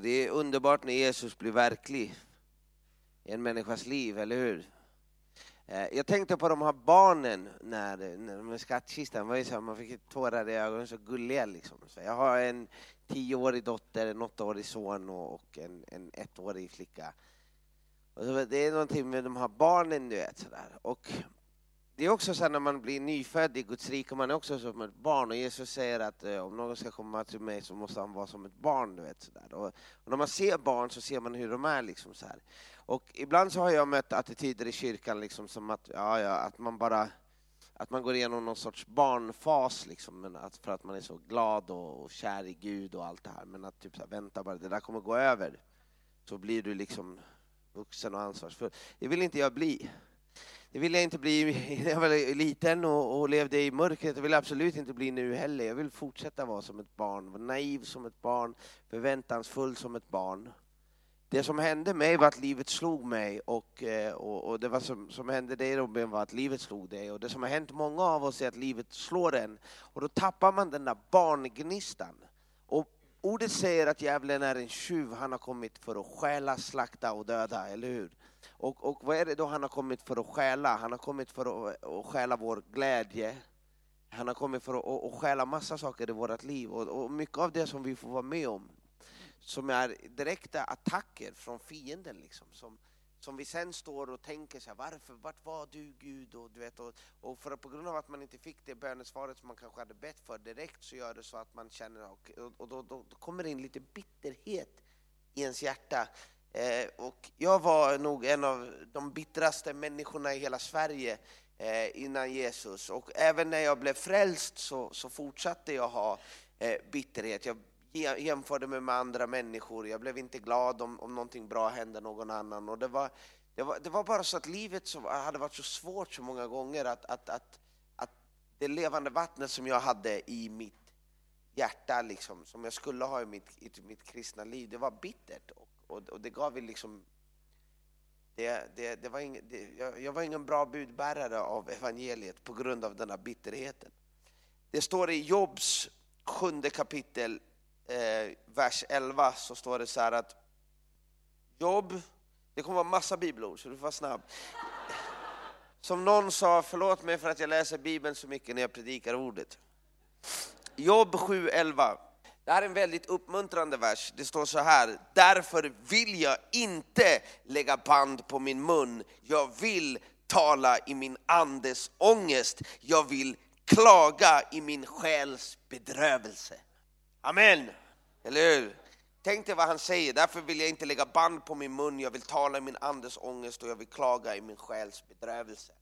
Det är underbart när Jesus blir verklig i en människas liv, eller hur? Eh, jag tänkte på de här barnen när, när de är skattkistan, var så, man fick tårar i ögonen, så gulliga liksom. Så jag har en tioårig dotter, en åttaårig son och en, en ettårig flicka. Och det är någonting med de här barnen, du vet. Sådär. Och det är också så när man blir nyfödd i Guds rike, man är också som ett barn och Jesus säger att eh, om någon ska komma till mig så måste han vara som ett barn. Du vet, så och, och, när man ser barn så ser man hur de är. Liksom, så här. Och ibland så har jag mött attityder i kyrkan liksom, som att, ja, ja, att man bara att man går igenom någon sorts barnfas liksom, men att, för att man är så glad och, och kär i Gud och allt det här. Men att typ så här, vänta bara, det där kommer gå över. Så blir du liksom vuxen och ansvarsfull. Det vill inte jag bli. Det ville jag inte bli när jag var liten och, och, levde i mörkret. Det vill jag absolut inte bli nu heller. Jag vill fortsätta vara som ett barn, vara naiv som ett barn, förväntansfull som ett barn. Det som hände mig var att livet slog mig och, eh, och, och det var som, som hände dig Robin var att livet slog dig. Och det som har hänt många av oss är att livet slår en och då tappar man den där barngnistan. Och ordet säger att djävulen är en tjuv, han har kommit för att stjäla, slakta och döda, eller hur? Och, och vad är det då han har kommit för att stjäla? Han har kommit för att, att stjäla vår glädje. Han har kommit för att, att stjäla massa saker i vårt liv och, och mycket av det som vi får vara med om som är direkta attacker från fienden liksom, som, som vi sen står och tänker så här, varför, vart var du Gud? Och, du vet, och, och för, på grund av att man inte fick det bönesvaret som man kanske hade bett för direkt så gör det så att man känner, och, och då, då, då kommer det in lite bitterhet i ens hjärta Eh, och jag var nog en av de bittraste människorna i hela Sverige eh, innan Jesus. Och även när jag blev frälst så, så fortsatte jag ha eh, bitterhet. Jag jämförde mig med andra människor. Jag blev inte glad om, om någonting bra hände någon annan. Och det, var, det, var, det var bara så att livet så, hade varit så svårt så många gånger att, att, att, att det levande vattnet som jag hade i mitt hjärta, liksom, som jag skulle ha i mitt, i mitt kristna liv, det var bittert. Och och, det gav ju liksom... Det, det, det var ing, det, jag, jag, var ingen bra budbärare av evangeliet på grund av den bitterheten. Det står i Jobs sjunde kapitel, eh, vers 11, så står det så här att Jobb, det kommer vara massa bibelord så du får vara snabb. Som någon sa, förlåt mig för att jag läser Bibeln så mycket när jag predikar ordet. Jobb 7.11. Det här är en väldigt uppmuntrande vers. Det står så här, därför vill jag inte lägga band på min mun. Jag vill tala i min andes ångest. Jag vill klaga i min själs bedrövelse. Amen! Eller hur? Tänk dig vad han säger, därför vill jag inte lägga band på min mun, jag vill tala i min andes ångest och jag vill klaga i min själs bedrövelse.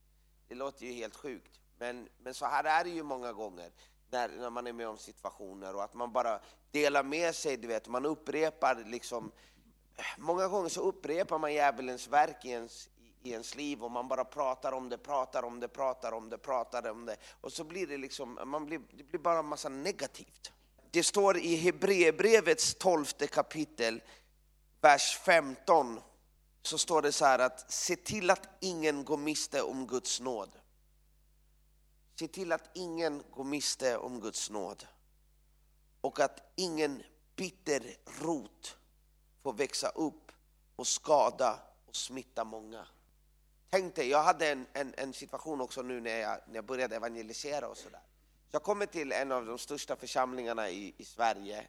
Det låter ju helt sjukt, men, men så här är det ju många gånger när, när man är med om situationer och att man bara delar med sig, du vet, man upprepar liksom Många gånger så upprepar man djävulens verk i ens, i ens liv och man bara pratar om det, pratar om det, pratar om det, pratar om det och så blir det liksom, man blir, det blir bara en massa negativt. Det står i Hebreerbrevets tolfte kapitel, vers 15, så står det så här att se till att ingen går miste om Guds nåd. Se till att ingen går miste om Guds nåd och att ingen bitter rot får växa upp och skada och smitta många. Tänk dig, jag hade en, en, en situation också nu när jag, när jag började evangelisera och sådär. Jag kommer till en av de största församlingarna i, i Sverige,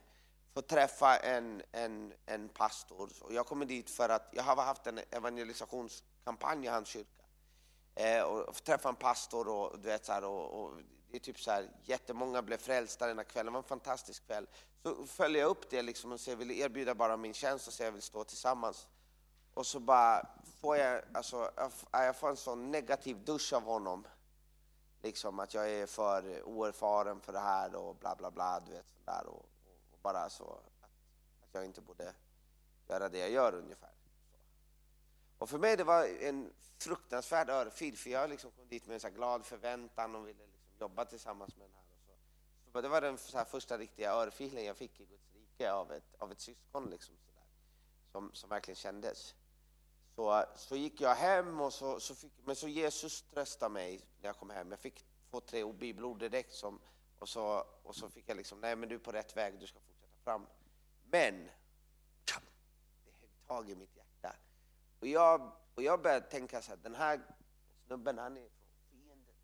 får träffa en, en, en pastor. Och jag kommer dit för att jag har haft en evangelisationskampanj i hans kyrka eh, och träffade en pastor och, du vet, så här, och, och, det är typ så här, jättemånga blev frälsta den här kvällen, det var en fantastisk kväll. Så följer jag upp det liksom och säger, jag vill erbjuda bara min tjänst och säger jag vill stå tillsammans. Och så bara får jag, alltså, jag får en sån negativ dusch av honom. Liksom att jag är för oerfaren för det här och bla bla bla, du vet sådär. Och, och bara så att, att jag inte borde göra det jag gör ungefär. Och för mig det var en fruktansvärd örfil, för jag liksom kom dit med en så glad förväntan och ville liksom jobba tillsammans med den här. Och så. så det var den så första riktiga örfilen jag fick i Guds rike av ett, av ett syskon, liksom så där, som, som verkligen kändes. Så, så gick jag hem, och så, så fick, men så Jesus tröstade mig när jag kom hem. Jag fick två, tre bibelord direkt, som, och, så, och så fick jag liksom, nej men du är på rätt väg, du ska fortsätta fram. Men det högg tag i mitt hjärta. Och jag, och jag började tänka så här, den här snubben han är fienden.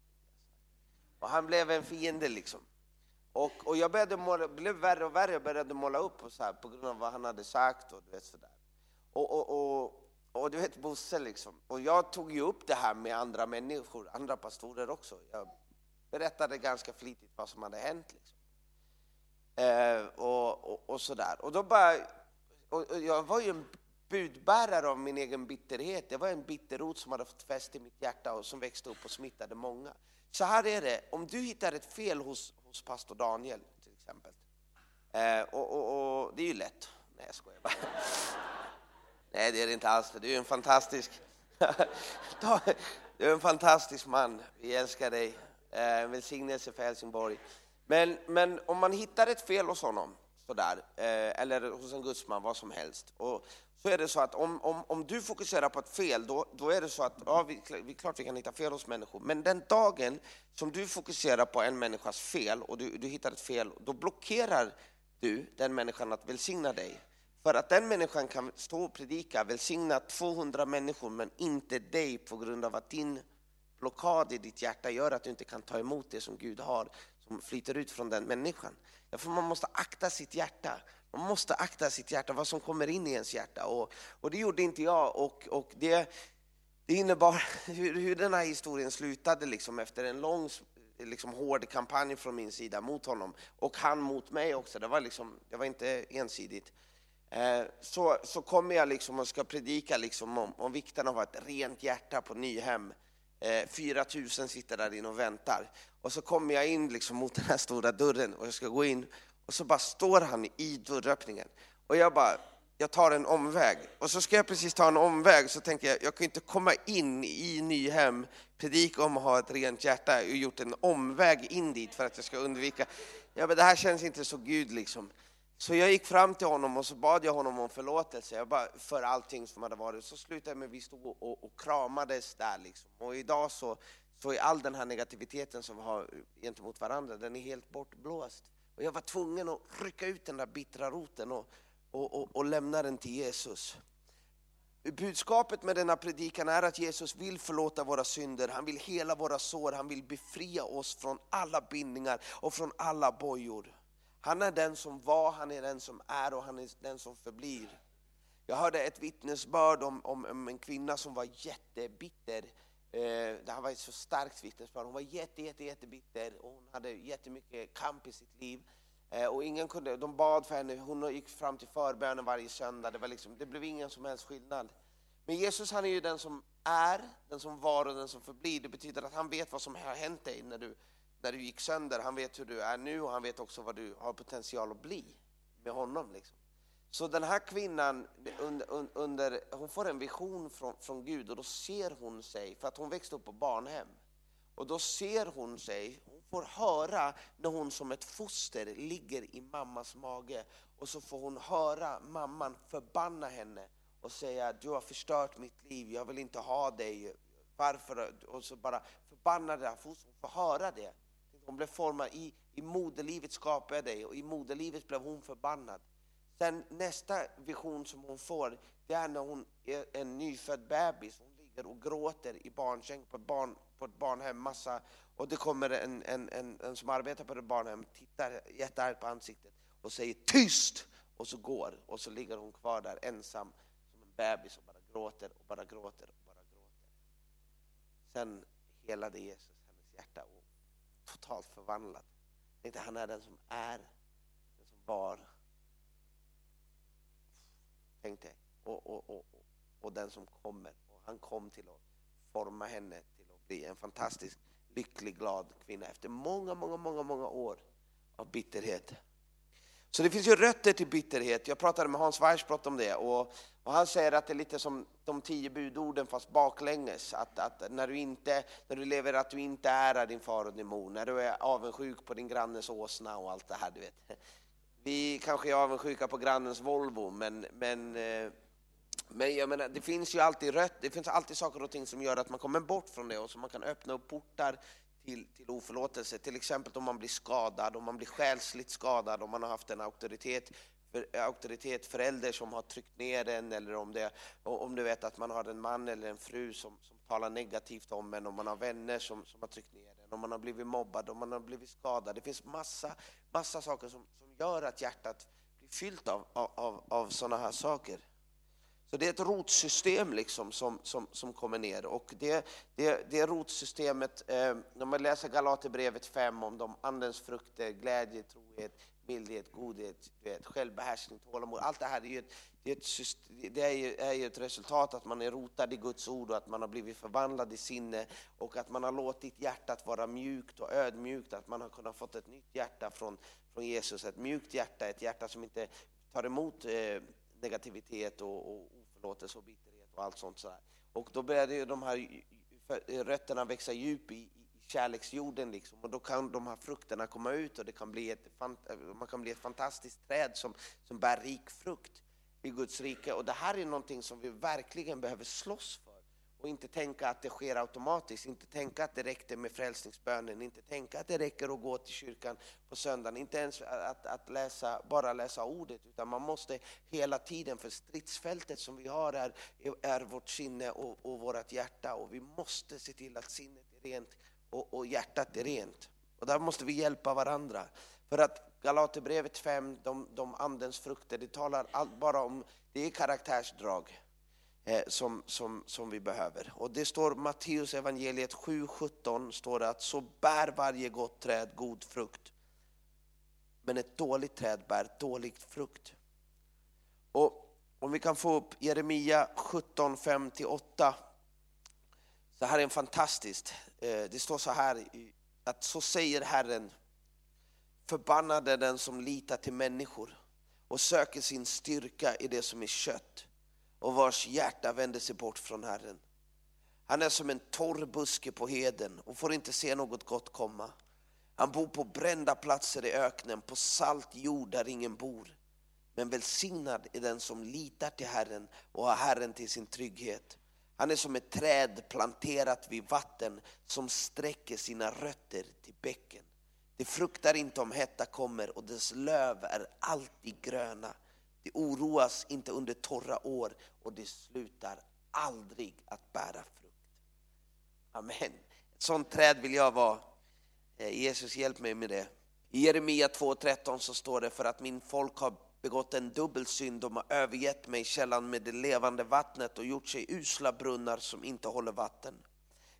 Och han blev en fiende liksom. Och, och jag började måla, blev värre och värre, jag började måla upp och så här, på grund av vad han hade sagt och du vet sådär. Och, och, och, och du vet Bosse liksom, och jag tog ju upp det här med andra människor, andra pastorer också. Jag berättade ganska flitigt vad som hade hänt. Liksom. Eh, och, och, och sådär. Och då bara, och, och jag var ju en budbärare av min egen bitterhet. Det var en bitterrot som hade fått fäste i mitt hjärta och som växte upp och smittade många. Så här är det, om du hittar ett fel hos, hos pastor Daniel till exempel, eh, och, och, och, det är ju lätt. Nej, jag skojar bara. Nej, det är det inte alls. Du är en fantastisk, du är en fantastisk man. Vi älskar dig. Eh, en välsignelse för Helsingborg. Men, men om man hittar ett fel hos honom, sådär, eh, eller hos en gudsman, vad som helst, och så är det så att om, om, om du fokuserar på ett fel, då, då är det så att ja, vi, vi, klart vi kan hitta fel hos människor, men den dagen som du fokuserar på en människas fel och du, du hittar ett fel, då blockerar du den människan att välsigna dig. För att den människan kan stå och predika, välsigna 200 människor, men inte dig på grund av att din blockad i ditt hjärta gör att du inte kan ta emot det som Gud har, som flyter ut från den människan. Därför man måste akta sitt hjärta. Man måste akta sitt hjärta, vad som kommer in i ens hjärta. Och, och det gjorde inte jag. Och, och det, det innebar hur, hur den här historien slutade liksom, efter en lång liksom, hård kampanj från min sida mot honom. Och han mot mig också. Det var, liksom, det var inte ensidigt. Eh, så, så kommer jag liksom och ska predika liksom om, om vikten av ett rent hjärta på Nyhem. 4 eh, 000 sitter där inne och väntar. Och så kommer jag in liksom mot den här stora dörren och jag ska gå in och så bara står han i dörröppningen. Och jag bara, jag tar en omväg. Och så ska jag precis ta en omväg så tänker jag, jag kan inte komma in i Nyhem, predika om att ha ett rent hjärta och gjort en omväg in dit för att jag ska undvika. Ja, men det här känns inte så Gud liksom. Så jag gick fram till honom och så bad jag honom om förlåtelse jag bara, för allting som hade varit. Så slutade med att vi stod och, och kramades där. Liksom. Och idag så, så är all den här negativiteten som vi har gentemot varandra, den är helt bortblåst. Och jag var tvungen att rycka ut den där bittra roten och, och, och, och lämna den till Jesus. Budskapet med denna predikan är att Jesus vill förlåta våra synder, han vill hela våra sår, han vill befria oss från alla bindningar och från alla bojor. Han är den som var, han är den som är och han är den som förblir. Jag hörde ett vittnesbörd om, om, om en kvinna som var jättebitter. Eh, det här var ett så starkt vittnesbörd. Hon var jätte, jätte, jättebitter och hon hade jättemycket kamp i sitt liv. Eh, och ingen kunde, de bad för henne, hon gick fram till förbönen varje söndag. Det, var liksom, det blev ingen som helst skillnad. Men Jesus han är ju den som är, den som var och den som förblir. Det betyder att han vet vad som har hänt dig när du när du gick sönder. Han vet hur du är nu och han vet också vad du har potential att bli med honom. Liksom. Så den här kvinnan, under, under, hon får en vision från, från Gud och då ser hon sig, för att hon växte upp på barnhem, och då ser hon sig, hon får höra när hon som ett foster ligger i mammas mage och så får hon höra mamman förbanna henne och säga du har förstört mitt liv, jag vill inte ha dig, varför? Och så bara förbannar det här fostret, hon får höra det. Hon blev formad i, i moderlivet skapade jag dig och i moderlivet blev hon förbannad. Den nästa vision som hon får, det är när hon är en nyfödd bebis. Hon ligger och gråter i barnsäng på ett, barn, på ett barnhem, massa, och det kommer en, en, en, en som arbetar på ett barnhem, tittar jätteargt på ansiktet och säger tyst! Och så går, och så ligger hon kvar där ensam som en bebis och bara gråter och bara gråter och bara gråter. Sen helade Jesus hennes hjärta och totalt förvandlad. Tänkte, han är den som är, den som var. Tänkte, och, och, och, och den som kommer. Och han kom till att forma henne till att bli en fantastisk, lycklig, glad kvinna efter många, många, många, många år av bitterhet. Så det finns ju rötter till bitterhet. Jag pratade med Hans Weissbrott om det och, och, han säger att det är lite som de tio budorden fast baklänges. Att, att, när, du inte, när du lever att du inte ärar din far och din mor, när du är avundsjuk på din grannes åsna och allt det här. Du vet. Vi kanske är avundsjuka på grannens Volvo men, men, eh, men jag menar, det finns ju alltid rött, det finns alltid saker och ting som gör att man kommer bort från det och så man kan öppna upp portar till, till oförlåtelse. Till exempel om man blir skadad, om man blir själsligt skadad, om man har haft en auktoritet för auktoritet, förälder som har tryckt ner en eller om, det, om du vet att man har en man eller en fru som, som talar negativt om en, om man har vänner som, som har tryckt ner en, om man har blivit mobbad, om man har blivit skadad. Det finns massa, massa saker som, som gör att hjärtat blir fyllt av, av, av sådana här saker. Så det är ett rotsystem liksom som, som, som kommer ner och det, det, det rotsystemet, eh, när man läser Galaterbrevet 5 om de andens frukter, glädje, trohet, mildhet, godhet, vet, självbehärskning, tålamod. Allt det här är ju, ett, det är, ett, det är, ju, är ju ett resultat att man är rotad i Guds ord och att man har blivit förvandlad i sinne och att man har låtit hjärtat vara mjukt och ödmjukt, att man har kunnat fått ett nytt hjärta från, från Jesus. Ett mjukt hjärta, ett hjärta som inte tar emot eh, negativitet och, och förlåtelse och bitterhet och allt sånt. Så Och då började ju de här rötterna växa djup i, kärleksjorden liksom. och då kan de här frukterna komma ut och det kan bli ett, man kan bli ett fantastiskt träd som, som bär rik frukt i Guds rike. Och det här är någonting som vi verkligen behöver slåss för och inte tänka att det sker automatiskt, inte tänka att det räcker med frälsningsbönen, inte tänka att det räcker att gå till kyrkan på söndagen, inte ens att, att läsa, bara läsa ordet, utan man måste hela tiden, för stridsfältet som vi har är, är vårt sinne och, och vårt hjärta. Och vi måste se till att sinnet är rent och, och hjärtat är rent. Och där måste vi hjälpa varandra. För att Galaterbrevet 5, de, de andens frukter, det talar all, bara om, det är karaktärsdrag. Eh, som, som, som vi behöver. Och det står Matteus evangeliet 7.17 står det att så bär varje gott träd god frukt. Men ett dåligt träd bär dålig frukt. Och om vi kan få upp Jeremia 17, 5-8 det här är en fantastiskt. Eh, det står så här att så säger Herren, förbannade den som litar till människor och söker sin styrka i det som är kött och vars hjärta vänder sig bort från Herren. Han är som en torr buske på heden och får inte se något gott komma. Han bor på brända platser i öknen, på salt jord där ingen bor. Men välsignad är den som litar till Herren och har Herren till sin trygghet. Han är som ett träd planterat vid vatten som sträcker sina rötter till bäcken. Det fruktar inte om hetta kommer och dess löv är alltid gröna. Det oroas inte under torra år och det slutar aldrig att bära frukt. Amen. Ett sånt träd vill jag vara. Eh, Jesus hjälp mig med det. I Jeremia 2.13 så står det för att min folk har begått en dubbel synd. de har övergett mig källan med det levande vattnet och gjort sig usla brunnar som inte håller vatten.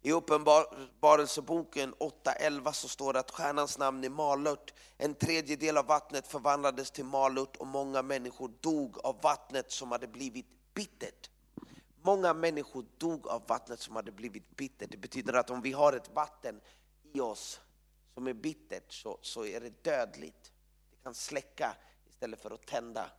I Uppenbarelseboken 8.11 så står det att stjärnans namn är malört. En tredjedel av vattnet förvandlades till malört och många människor dog av vattnet som hade blivit bittert. Många människor dog av vattnet som hade blivit bittert. Det betyder att om vi har ett vatten i oss som är bittert så, så är det dödligt. Det kan släcka istället för att tända.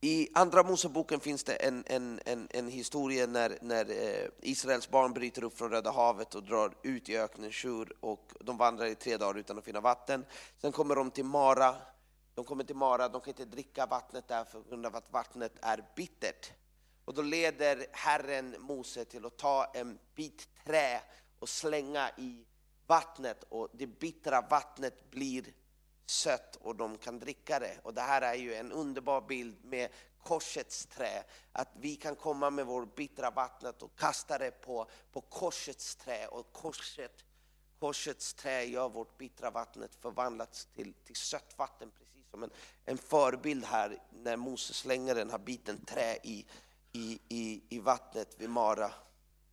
I Andra Moseboken finns det en, en, en, en historia när, när eh, Israels barn bryter upp från Röda havet och drar ut i öknen Shur och de vandrar i tre dagar utan att finna vatten. Sen kommer de till Mara, de kommer till Mara, de kan inte dricka vattnet där för grund av att vattnet är bittert. Och då leder Herren Mose till att ta en bit trä och slänga i vattnet och det bittra vattnet blir sött och de kan dricka det. Och det här är ju en underbar bild med korsets trä. Att vi kan komma med vår bittra vattnet och kasta det på, på korsets trä och korset, korsets trä gör vårt bittra vattnet förvandlats till, till sött vatten. Precis som en, en förebild här när Moses slänger den här biten trä i, i, i, i vattnet vid Mara.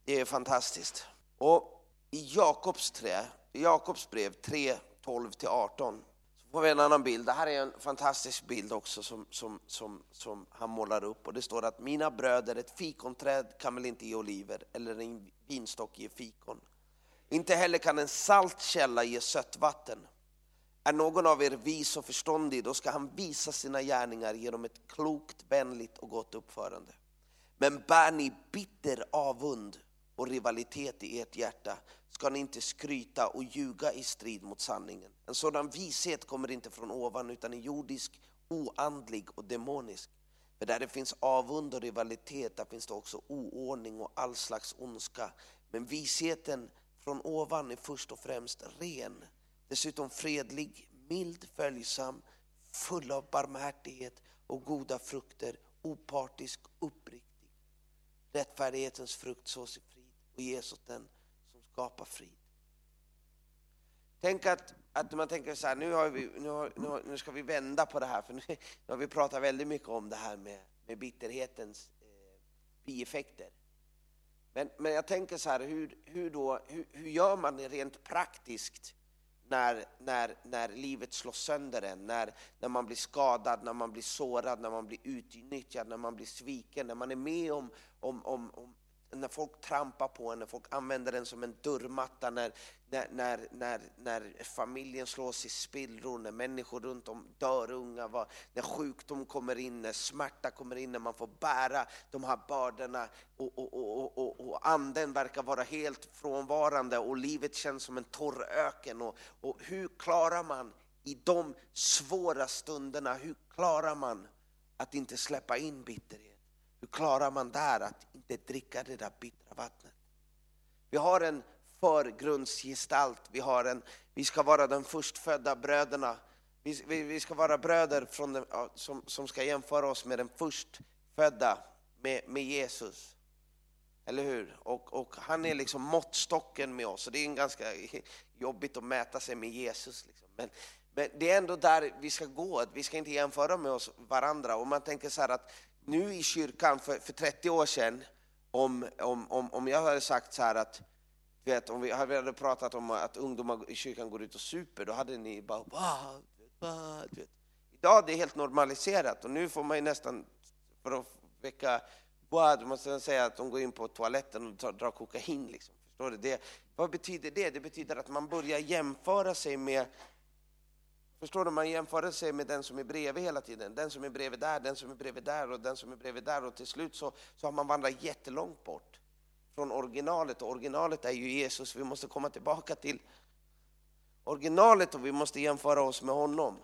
Det är fantastiskt. Och i Jakobs, trä, Jakobs brev 3, 12-18 får vi en annan bild. Det här är en fantastisk bild också som, som, som, som han målar upp. Och Det står att mina bröder, ett fikonträd kan väl inte ge oliver eller en vinstock ge fikon. Inte heller kan en salt källa ge sött vatten. Är någon av er vis och förståndig, då ska han visa sina gärningar genom ett klokt, vänligt och gott uppförande. Men bär ni bitter avund och rivalitet i ert hjärta ska ni inte skryta och ljuga i strid mot sanningen. En sådan vishet kommer inte från ovan utan är jordisk, oandlig och demonisk. För där det finns avund och rivalitet, där finns det också oordning och all slags ondska. Men visheten från ovan är först och främst ren, dessutom fredlig, mild, följsam, full av barmhärtighet och goda frukter, opartisk, uppriktig. Rättfärdighetens frukt sås i frid och ges åt den som skapar frid. Tänk att, att man tänker så här, nu, har vi, nu, har, nu, har, nu ska vi vända på det här, för nu, nu, har vi pratat väldigt mycket om det här med, med bitterhetens eh, bieffekter. Men, men jag tänker så här, hur, hur, då, hur, hur gör man det rent praktiskt när, när, när livet slår sönder en, när, när man blir skadad, när man blir sårad, när man blir utnyttjad, när man blir sviken, när man är med om, om, om, om när folk trampar på en, när folk använder den som en dörrmatta, när, när, när, när, när familjen slås i spillror, när människor runt om dör unga, vad, när sjukdom kommer in, när smärta kommer in, när man får bära de här bördorna och, och, och, och, och anden verkar vara helt frånvarande och livet känns som en torr öken. Och, och hur klarar man i de svåra stunderna, hur klarar man att inte släppa in bitterhet? Hur klarar man där att inte dricka det där bittra vattnet? Vi har en förgrundsgestalt, vi, har en, vi ska vara de förstfödda bröderna. Vi, vi, vi ska vara bröder från den, som, som ska jämföra oss med den förstfödda, med, med Jesus. Eller hur? Och, och, han är liksom måttstocken med oss. Och det är en ganska jobbigt att mäta sig med Jesus. Liksom. Men, men det är ändå där vi ska gå. Vi ska inte jämföra med oss varandra. Och man tänker så här att nu i kyrkan för, för 30 år sedan, om, om, om, om jag hade sagt så här att vet, om vi hade pratat om att ungdomar i kyrkan går ut och super, då hade ni bara wow, wow, vet. Idag är det helt normaliserat och nu får man ju nästan, för att väcka wow, man säga att de går in på toaletten och drar kokain. Liksom. Förstår du? Det, vad betyder det? Det betyder att man börjar jämföra sig med Förstår du? Man jämför sig med den som är bredvid hela tiden. Den som är bredvid där, den som är bredvid där och den som är bredvid där. Och till slut så, så har man vandrat jättelångt bort från originalet. Och originalet är ju Jesus. Vi måste komma tillbaka till originalet och vi måste jämföra oss med honom.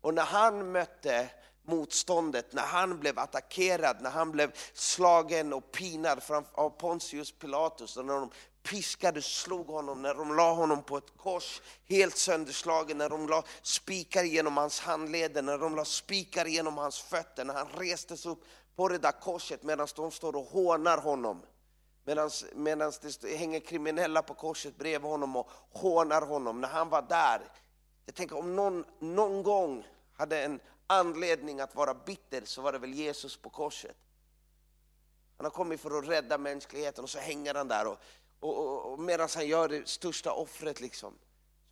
Och när han mötte motståndet, när han blev attackerad, när han blev slagen och pinad av Pontius Pilatus, och när de piskade, slog honom, när de la honom på ett kors, helt sönderslagen, när de la spikar genom hans handleder, när de la spikar genom hans fötter, när han restes upp på det där korset medan de står och hånar honom. Medan det hänger kriminella på korset bredvid honom och hånar honom. När han var där, jag tänker om någon, någon gång hade en anledning att vara bitter så var det väl Jesus på korset. Han har kommit för att rädda mänskligheten och så hänger han där och, och, och, och medan han gör det största offret liksom,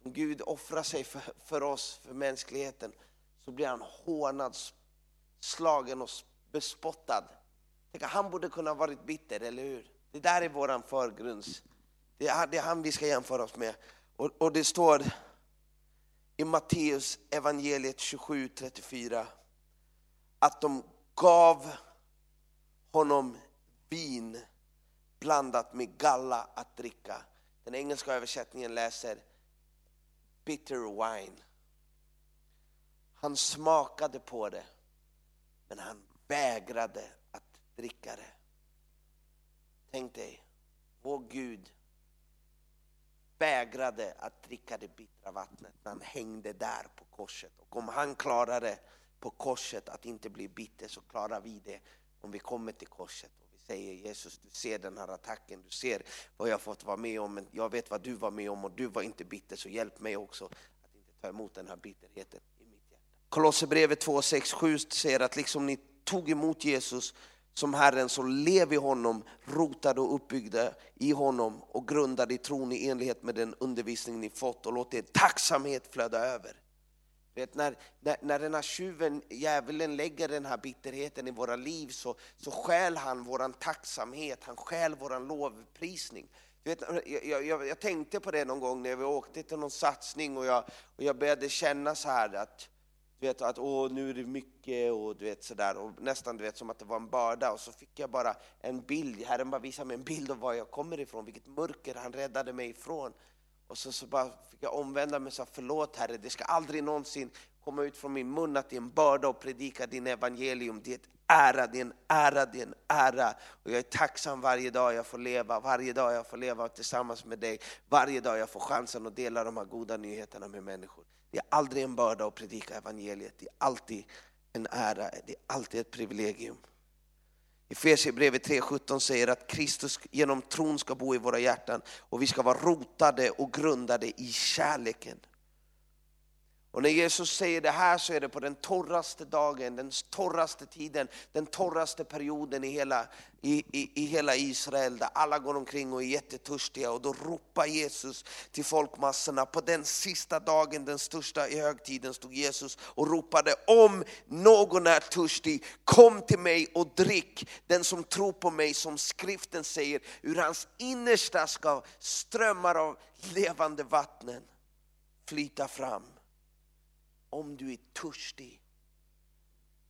som Gud offrar sig för, för oss, för mänskligheten, så blir han hånad, slagen och bespottad. Tänk, han borde kunna ha varit bitter, eller hur? Det där är våran förgrunds... Det är, det är han vi ska jämföra oss med. Och, och det står i Matteus evangeliet 27.34 att de gav honom vin blandat med galla att dricka. Den engelska översättningen läser bitter wine. Han smakade på det, men han vägrade att dricka det. Tänk dig, vår Gud vägrade att dricka det bittra vattnet när han hängde där på korset. Och om han klarade på korset att inte bli bitter så klarar vi det om vi kommer till korset säger Jesus, du ser den här attacken, du ser vad jag fått vara med om, men jag vet vad du var med om och du var inte bitter, så hjälp mig också att inte ta emot den här bitterheten i mitt hjärta. Kolosserbrevet 2, 6, 7 säger att liksom ni tog emot Jesus som Herren, så lev i honom, rotade och uppbyggda i honom och grundade i tron i enlighet med den undervisning ni fått och låt er tacksamhet flöda över. Vet, när, när, när den här tjuven, djävulen, lägger den här bitterheten i våra liv så, så stjäl han våran tacksamhet, han stjäl våran lovprisning. vet, jag, jag, jag, tänkte på det någon gång när vi åkte till någon satsning och jag, och jag började känna så här att du vet, att åh, nu är det mycket och du vet sådär och nästan du vet som att det var en börda och så fick jag bara en bild, Herren bara visade mig en bild av var jag kommer ifrån, vilket mörker han räddade mig ifrån. Och så, så bara fick jag omvända mig och sa förlåt Herre, det ska aldrig någonsin komma ut från min mun att det är en börda att predika din evangelium. Det är ett ära, det är en ära, det är en ära. Och jag är tacksam varje dag jag får leva, varje dag jag får leva tillsammans med dig, varje dag jag får chansen att dela de här goda nyheterna med människor. Det är aldrig en börda att predika evangeliet, det är alltid en ära, det är alltid ett privilegium. Efesierbrevet 3.17 säger att Kristus genom tron ska bo i våra hjärtan och vi ska vara rotade och grundade i kärleken. Och när Jesus säger det här så är det på den torraste dagen, den torraste tiden, den torraste perioden i hela, i, i, i hela Israel där alla går omkring och är jättetörstiga och då ropar Jesus till folkmassorna. På den sista dagen, den största i högtiden, stod Jesus och ropade om någon är törstig, kom till mig och drick. Den som tror på mig, som skriften säger, ur hans innersta ska strömmar av levande vattnen flyta fram om du är törstig.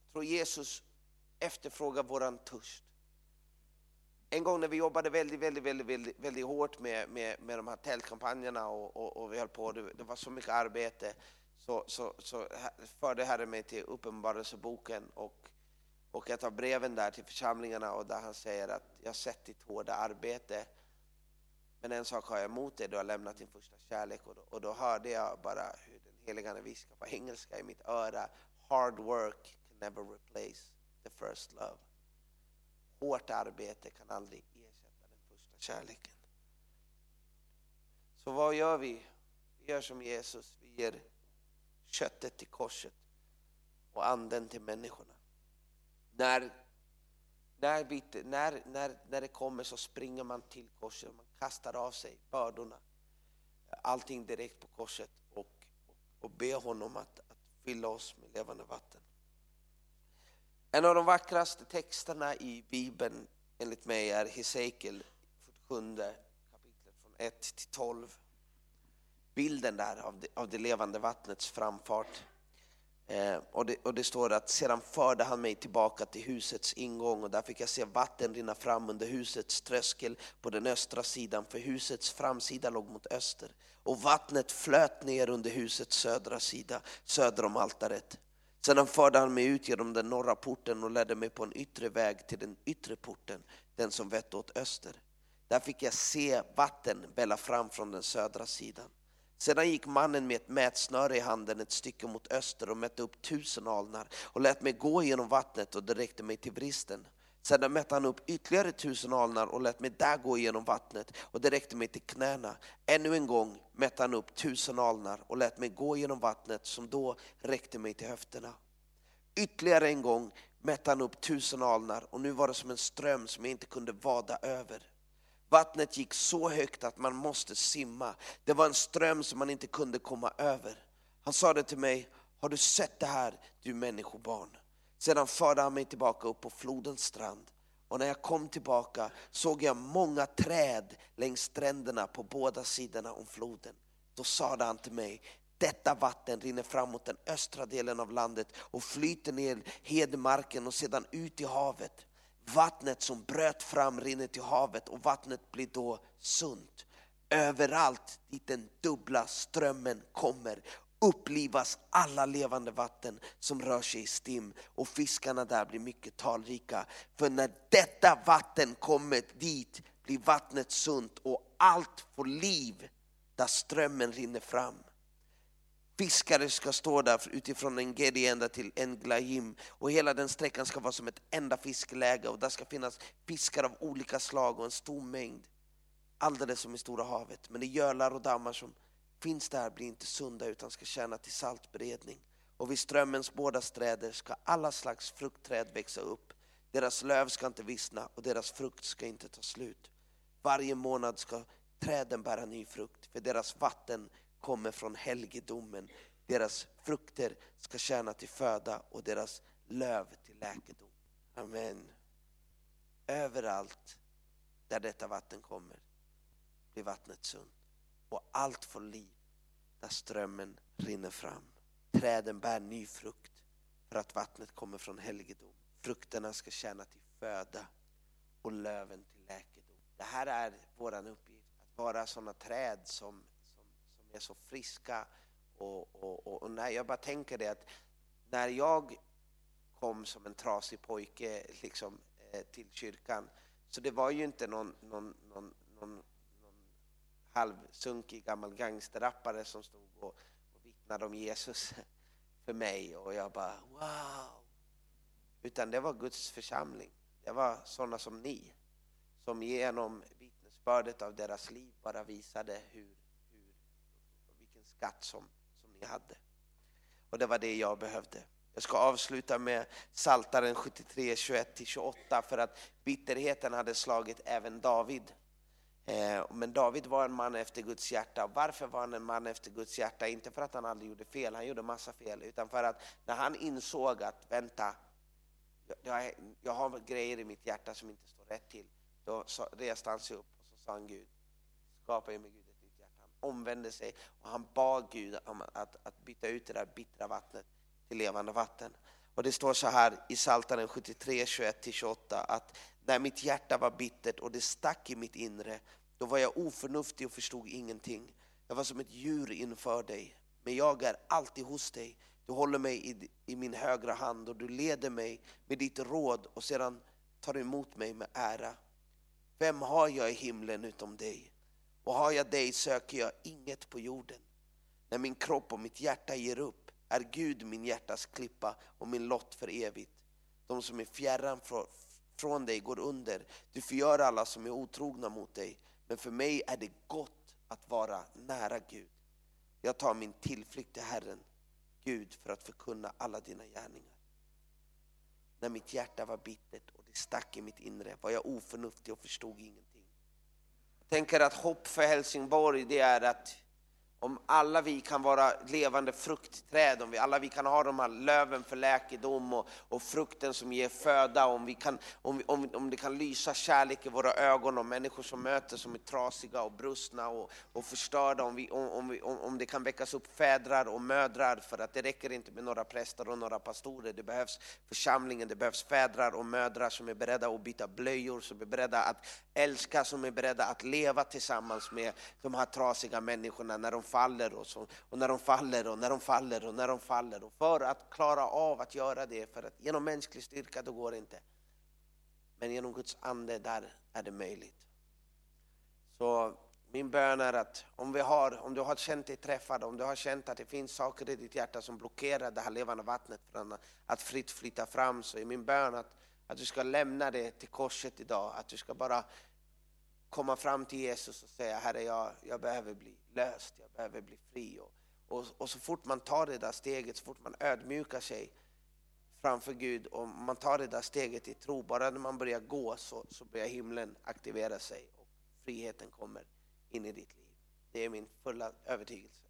Jag tror Jesus efterfrågar våran törst. En gång när vi jobbade väldigt, väldigt, väldigt, väldigt, väldigt hårt med, med, med de här tältkampanjerna och, och, och vi höll på, det, det, var så mycket arbete, så, så, så förde Herren mig till Uppenbarelseboken och, och ett av breven där till församlingarna och där han säger att jag har sett ditt hårda arbete men en sak har jag emot dig, du har lämnat din första kärlek och då, och då hörde jag bara hur Heliga Ande viskar på engelska i mitt öra. Hard work can never replace the first love. Hårt arbete kan aldrig ersätta den första kärleken. Så vad gör vi? Vi gör som Jesus, vi ger köttet till korset och anden till människorna. När, när, vi, när, när, när det kommer så springer man till korset, man kastar av sig bördorna. Allting direkt på korset och be honom att, att fylla oss med levande vatten. En av de vackraste texterna i Bibeln enligt mig är Hesekiel 47 kapitlet från 1 till 12. Bilden där av det, av det levande vattnets framfart. Eh, och, det, och det står att sedan förde han mig tillbaka till husets ingång och där fick jag se vatten rinna fram under husets tröskel på den östra sidan, för husets framsida låg mot öster. Och vattnet flöt ner under husets södra sida, söder om altaret. Sedan förde han mig ut genom den norra porten och ledde mig på en yttre väg till den yttre porten, den som vette åt öster. Där fick jag se vatten välla fram från den södra sidan. Sedan gick mannen med ett mätsnöre i handen ett stycke mot öster och mätte upp tusen alnar och lät mig gå genom vattnet och det räckte mig till bristen. Sedan mätte han upp ytterligare tusen alnar och lät mig där gå genom vattnet och det räckte mig till knäna. Ännu en gång mätte han upp tusen alnar och lät mig gå genom vattnet som då räckte mig till höfterna. Ytterligare en gång mätte han upp tusen alnar och nu var det som en ström som jag inte kunde vada över. Vattnet gick så högt att man måste simma. Det var en ström som man inte kunde komma över. Han sa det till mig, har du sett det här du människobarn? Sedan förde han mig tillbaka upp på flodens strand. Och när jag kom tillbaka såg jag många träd längs stränderna på båda sidorna om floden. Då sade han till mig, detta vatten rinner fram mot den östra delen av landet och flyter ner hedmarken och sedan ut i havet. Vattnet som bröt fram rinner till havet och vattnet blir då sunt. Överallt dit den dubbla strömmen kommer upplivas alla levande vatten som rör sig i stim och fiskarna där blir mycket talrika. För när detta vatten kommer dit blir vattnet sunt och allt får liv där strömmen rinner fram. Fiskare ska stå där utifrån en Gedi ända till en och hela den sträckan ska vara som ett enda fiskläge och där ska finnas fiskar av olika slag och en stor mängd. Alldeles som i Stora havet, men det gölar och dammar som finns där blir inte sunda utan ska tjäna till saltberedning. Och vid strömmens båda sträder ska alla slags fruktträd växa upp. Deras löv ska inte vissna och deras frukt ska inte ta slut. Varje månad ska träden bära ny frukt, för deras vatten kommer från helgedomen. Deras frukter ska tjäna till föda och deras löv till läkedom. Amen. Överallt där detta vatten kommer blir vattnet sunt och allt får liv där strömmen rinner fram. Träden bär ny frukt för att vattnet kommer från helgedom. Frukterna ska tjäna till föda och löven till läkedom. Det här är vår uppgift, att vara sådana träd som, är så friska. Och, och, och, och, när jag bara tänker det att när jag kom som en trasig pojke liksom, eh, till kyrkan, så det var ju inte någon, någon, någon, någon halvsunkig gammal gangsterrappare som stod och, och vittnade om Jesus för mig och jag bara wow, utan det var Guds församling. Det var sådana som ni, som genom vittnesbördet av deras liv bara visade hur, skatt som, som ni hade. Och det var det jag behövde. Jag ska avsluta med Saltaren 73, 21-28 för att bitterheten hade slagit även David. Eh, men David var en man efter Guds hjärta. Varför var han en man efter Guds hjärta? Inte för att han aldrig gjorde fel, han gjorde massa fel, utan för att när han insåg att vänta, jag, jag har grejer i mitt hjärta som inte står rätt till. Då reste han sig upp och så sa han Gud, skapa i mig Gud ett nytt hjärta. Han omvände sig och han bad Gud om att, att byta ut det där bittra vattnet till levande vatten. Och det står så här i Psaltaren 73, 21-28 att när mitt hjärta var bittert och det stack i mitt inre, då var jag oförnuftig och förstod ingenting. Jag var som ett djur inför dig, men jag är alltid hos dig. Du håller mig i, i min högra hand och du leder mig med ditt råd och sedan tar du emot mig med ära. Vem har jag i himlen utom dig? Och har jag dig söker jag inget på jorden. När min kropp och mitt hjärta ger upp är Gud min hjärtas klippa och min lott för evigt. De som är fjärran från dig går under. Du förgör alla som är otrogna mot dig. Men för mig är det gott att vara nära Gud. Jag tar min tillflykt till Herren, Gud, för att förkunna alla dina gärningar. När mitt hjärta var bittert och det stack i mitt inre var jag oförnuftig och förstod ingenting. Tänker att hopp för Helsingborg det är att om alla vi kan vara levande fruktträd, om vi alla vi kan ha de här löven för läkedom och, och frukten som ger föda, om, vi kan, om, om, om det kan lysa kärlek i våra ögon, om människor som möter som är trasiga och brustna och, och förstörda, om, vi, om, om, vi, om, om det kan väckas upp fädrar och mödrar, för att det räcker inte med några präster och några pastorer, det behövs församlingen, det behövs fädrar och mödrar som är beredda att byta blöjor, som är beredda att älska, som är beredda att leva tillsammans med de här trasiga människorna när de faller och, så, och när de faller och när de faller och när de faller. Och för att klara av att göra det, för att genom mänsklig styrka då går det inte. Men genom Guds ande där är det möjligt. Så min bön är att om, vi har, om du har känt dig träffad, om du har känt att det finns saker i ditt hjärta som blockerar det här levande vattnet från att fritt flyta fram, så är min bön att, att du ska lämna det till korset idag. Att du ska bara komma fram till Jesus och säga Herre, jag, jag behöver bli löst, jag behöver bli fri. Och, och, och, så fort man tar det där steget, så fort man ödmjukar sig framför Gud och man tar det där steget i tro, bara när man börjar gå så, så börjar himlen aktivera sig och friheten kommer in i ditt liv. Det är min fulla övertygelse.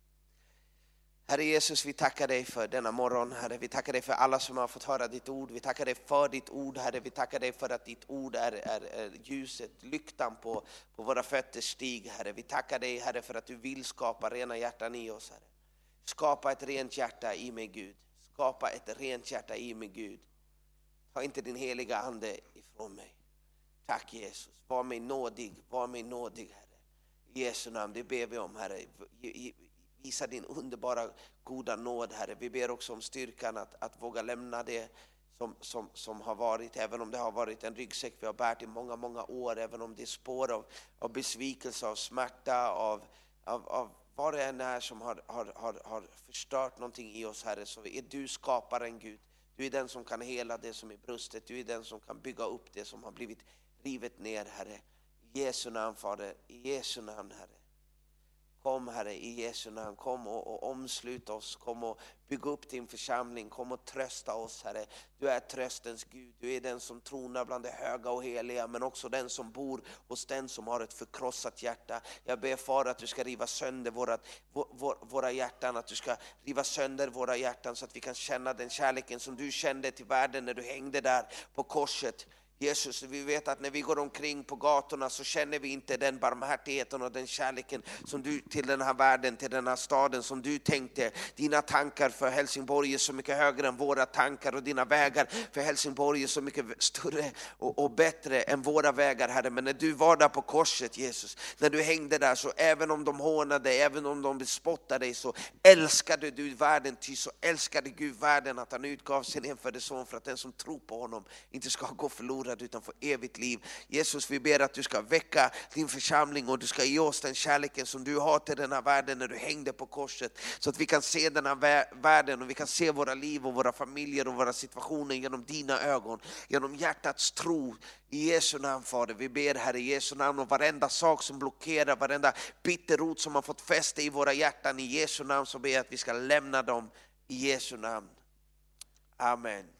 Herre Jesus, vi tackar dig för denna morgon. Herre, vi tackar dig för alla som har fått höra ditt ord. Vi tackar dig för ditt ord, Herre. Vi tackar dig för att ditt ord är, är, är ljuset, lyktan på, på våra fötters stig, Herre. Vi tackar dig, Herre, för att du vill skapa rena hjärtan i oss, Herre. Skapa ett rent hjärta i mig, Gud. Skapa ett rent hjärta i mig, Gud. Ta inte din heliga Ande ifrån mig. Tack Jesus. Var mig nådig, var mig nådig, Herre. I Jesu namn, det ber vi om, Herre. Visa din underbara goda nåd, Herre. Vi ber också om styrkan att, att våga lämna det som, som, som har varit, även om det har varit en ryggsäck vi har bärt i många, många år, även om det är spår av, av besvikelse, av smärta, av, av, av vad det än är som har, har, har, har förstört någonting i oss, Herre, så är du skaparen, Gud. Du är den som kan hela det som är brustet, du är den som kan bygga upp det som har blivit rivet ner, Herre. I Jesu namn, Fader, i Jesu namn, Herre. Kom Herre i Jesu namn, kom och, och omslut oss, kom och bygg upp din församling, kom och trösta oss Herre. Du är tröstens Gud, du är den som tronar bland det höga och heliga, men också den som bor hos den som har ett förkrossat hjärta. Jag ber Far att du ska riva sönder våra, våra hjärtan, att du ska riva sönder våra hjärtan så att vi kan känna den kärleken som du kände till världen när du hängde där på korset. Jesus, vi vet att när vi går omkring på gatorna så känner vi inte den barmhärtigheten och den kärleken som du till den här världen, till den här staden som du tänkte. Dina tankar för Helsingborg är så mycket högre än våra tankar och dina vägar för Helsingborg är så mycket större och, och bättre än våra vägar Herre. Men när du var där på korset Jesus, när du hängde där så även om de hånade, även om de bespottade dig så älskade du världen, ty så älskade Gud världen att han utgav sin enfödde son för att den som tror på honom inte ska gå förlorad förlorad utan få evigt liv. Jesus, vi ber att du ska väcka din församling och du ska ge oss den kärleken som du har till den här världen när du hängde på korset. Så att vi kan se den här världen och vi kan se våra liv och våra familjer och våra situationer genom dina ögon, genom hjärtats tro. I Jesu namn Fader, vi ber Herre i Jesu namn om varenda sak som blockerar, varenda bitterrot som har fått fäste i våra hjärtan. I Jesu namn så ber jag att vi ska lämna dem i Jesu namn. Amen.